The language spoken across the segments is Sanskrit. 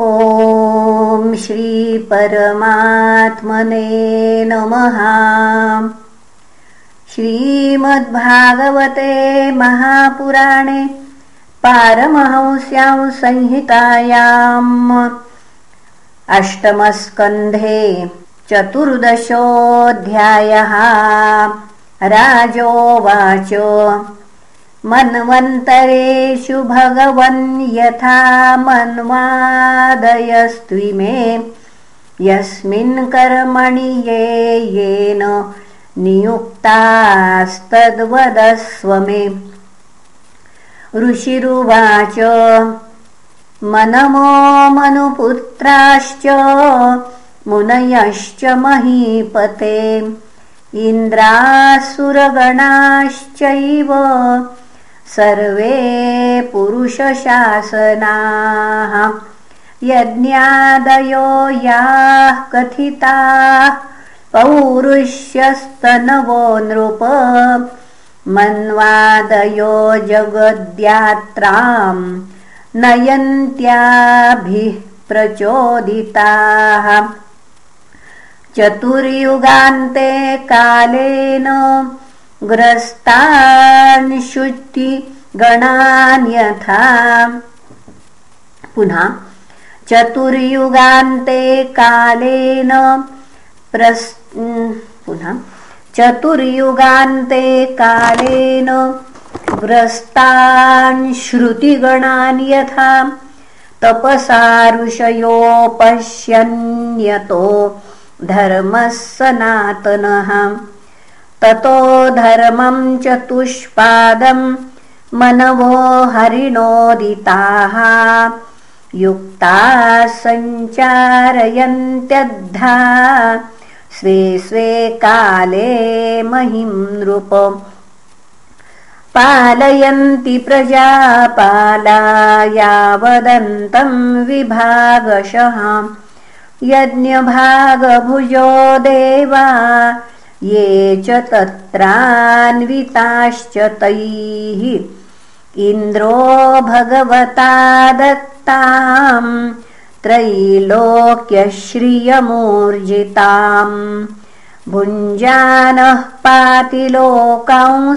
ॐ श्रीपरमात्मने नमः। श्रीमद्भागवते महापुराणे पारमहंस्यां संहितायाम् अष्टमस्कन्धे चतुर्दशोऽध्यायः। राजोवाच मन्वन्तरेषु भगवन् यथा मन्वादयस्त्विमे। यस्मिन् कर्मणि ये येन नियुक्तास्तद्वदस्व मे। ऋषिरुवाच मनमो मनुपुत्राश्च मुनयश्च महीपते। इन्द्रासुरगणाश्चैव सर्वे पुरुषशासनाः यज्ञादयो याः कथिताः पौरुष्यस्तनवो नृप मन्वादयो जगद्यात्राम् नयन्त्याभिः प्रचोदिताः चतुर्युगान्ते कालेन गणान्यथा पुनः चतुर्युगान्ते कालेन प्रस् पुनः चतुर्युगान्ते कालेन ग्रस्तान् श्रुतिगणान् यथा तपसारुषयोपश्यन्यतो धर्मः सनातनः ततो धर्मं चतुष्पादं मनवो हरिणोदिताः। युक्ताः सञ्चारयन्त्यद्धा। स्वे स्वे काले महिं नृप। पालयन्ति प्रजापाला यावदन्तं विभागशः। यज्ञभागभुजो देवा ये च तत्रान्विताश्च तैः। इन्द्रो भगवता दत्ताम् त्रैलोक्यश्रियमूर्जिताम्। भुञ्जानः पाति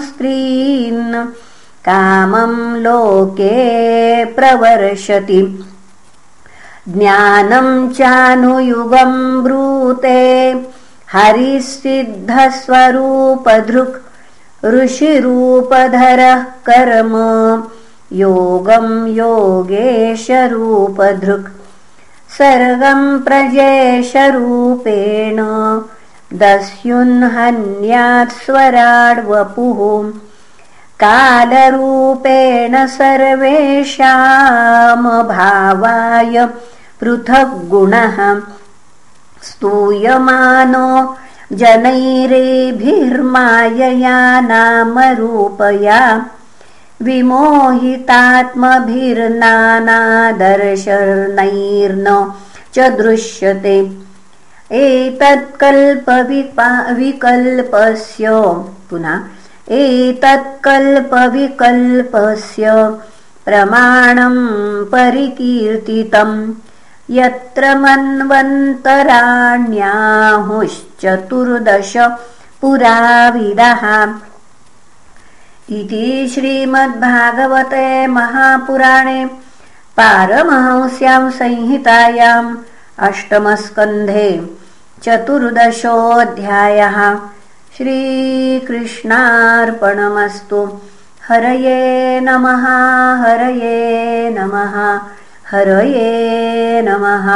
स्त्रीन् कामं लोके प्रवर्षति। ज्ञानं चानुयुगं ब्रूते हरिसिद्धस्वरूपधृक् ऋषिरूपधरः कर्म योगं योगेशरूपधृक्। सर्गं प्रजेशरूपेण दस्युन्हन्यात्स्वराड्वपुः कालरूपेण सर्वेषामभावाय पृथग्गुणः स्तूयमानो जनैरेभिर्मायया नामरूपया विमोहितात्मभिर्नानादर्शनैर्न च दृश्यते। एतत्कल्पविकल्पस्य पुनः एतत्कल्पविकल्पस्य प्रमाणं परिकीर्तितम् यत्र मन्वन्तराण्याहुश्चतुर्दश पुराविदः। इति श्रीमद्भागवते महापुराणे पारमहंस्यां संहितायाम् अष्टमस्कन्धे चतुर्दशोऽध्यायः। श्रीकृष्णार्पणमस्तु। हरये नमः हरये नमः हरये नमः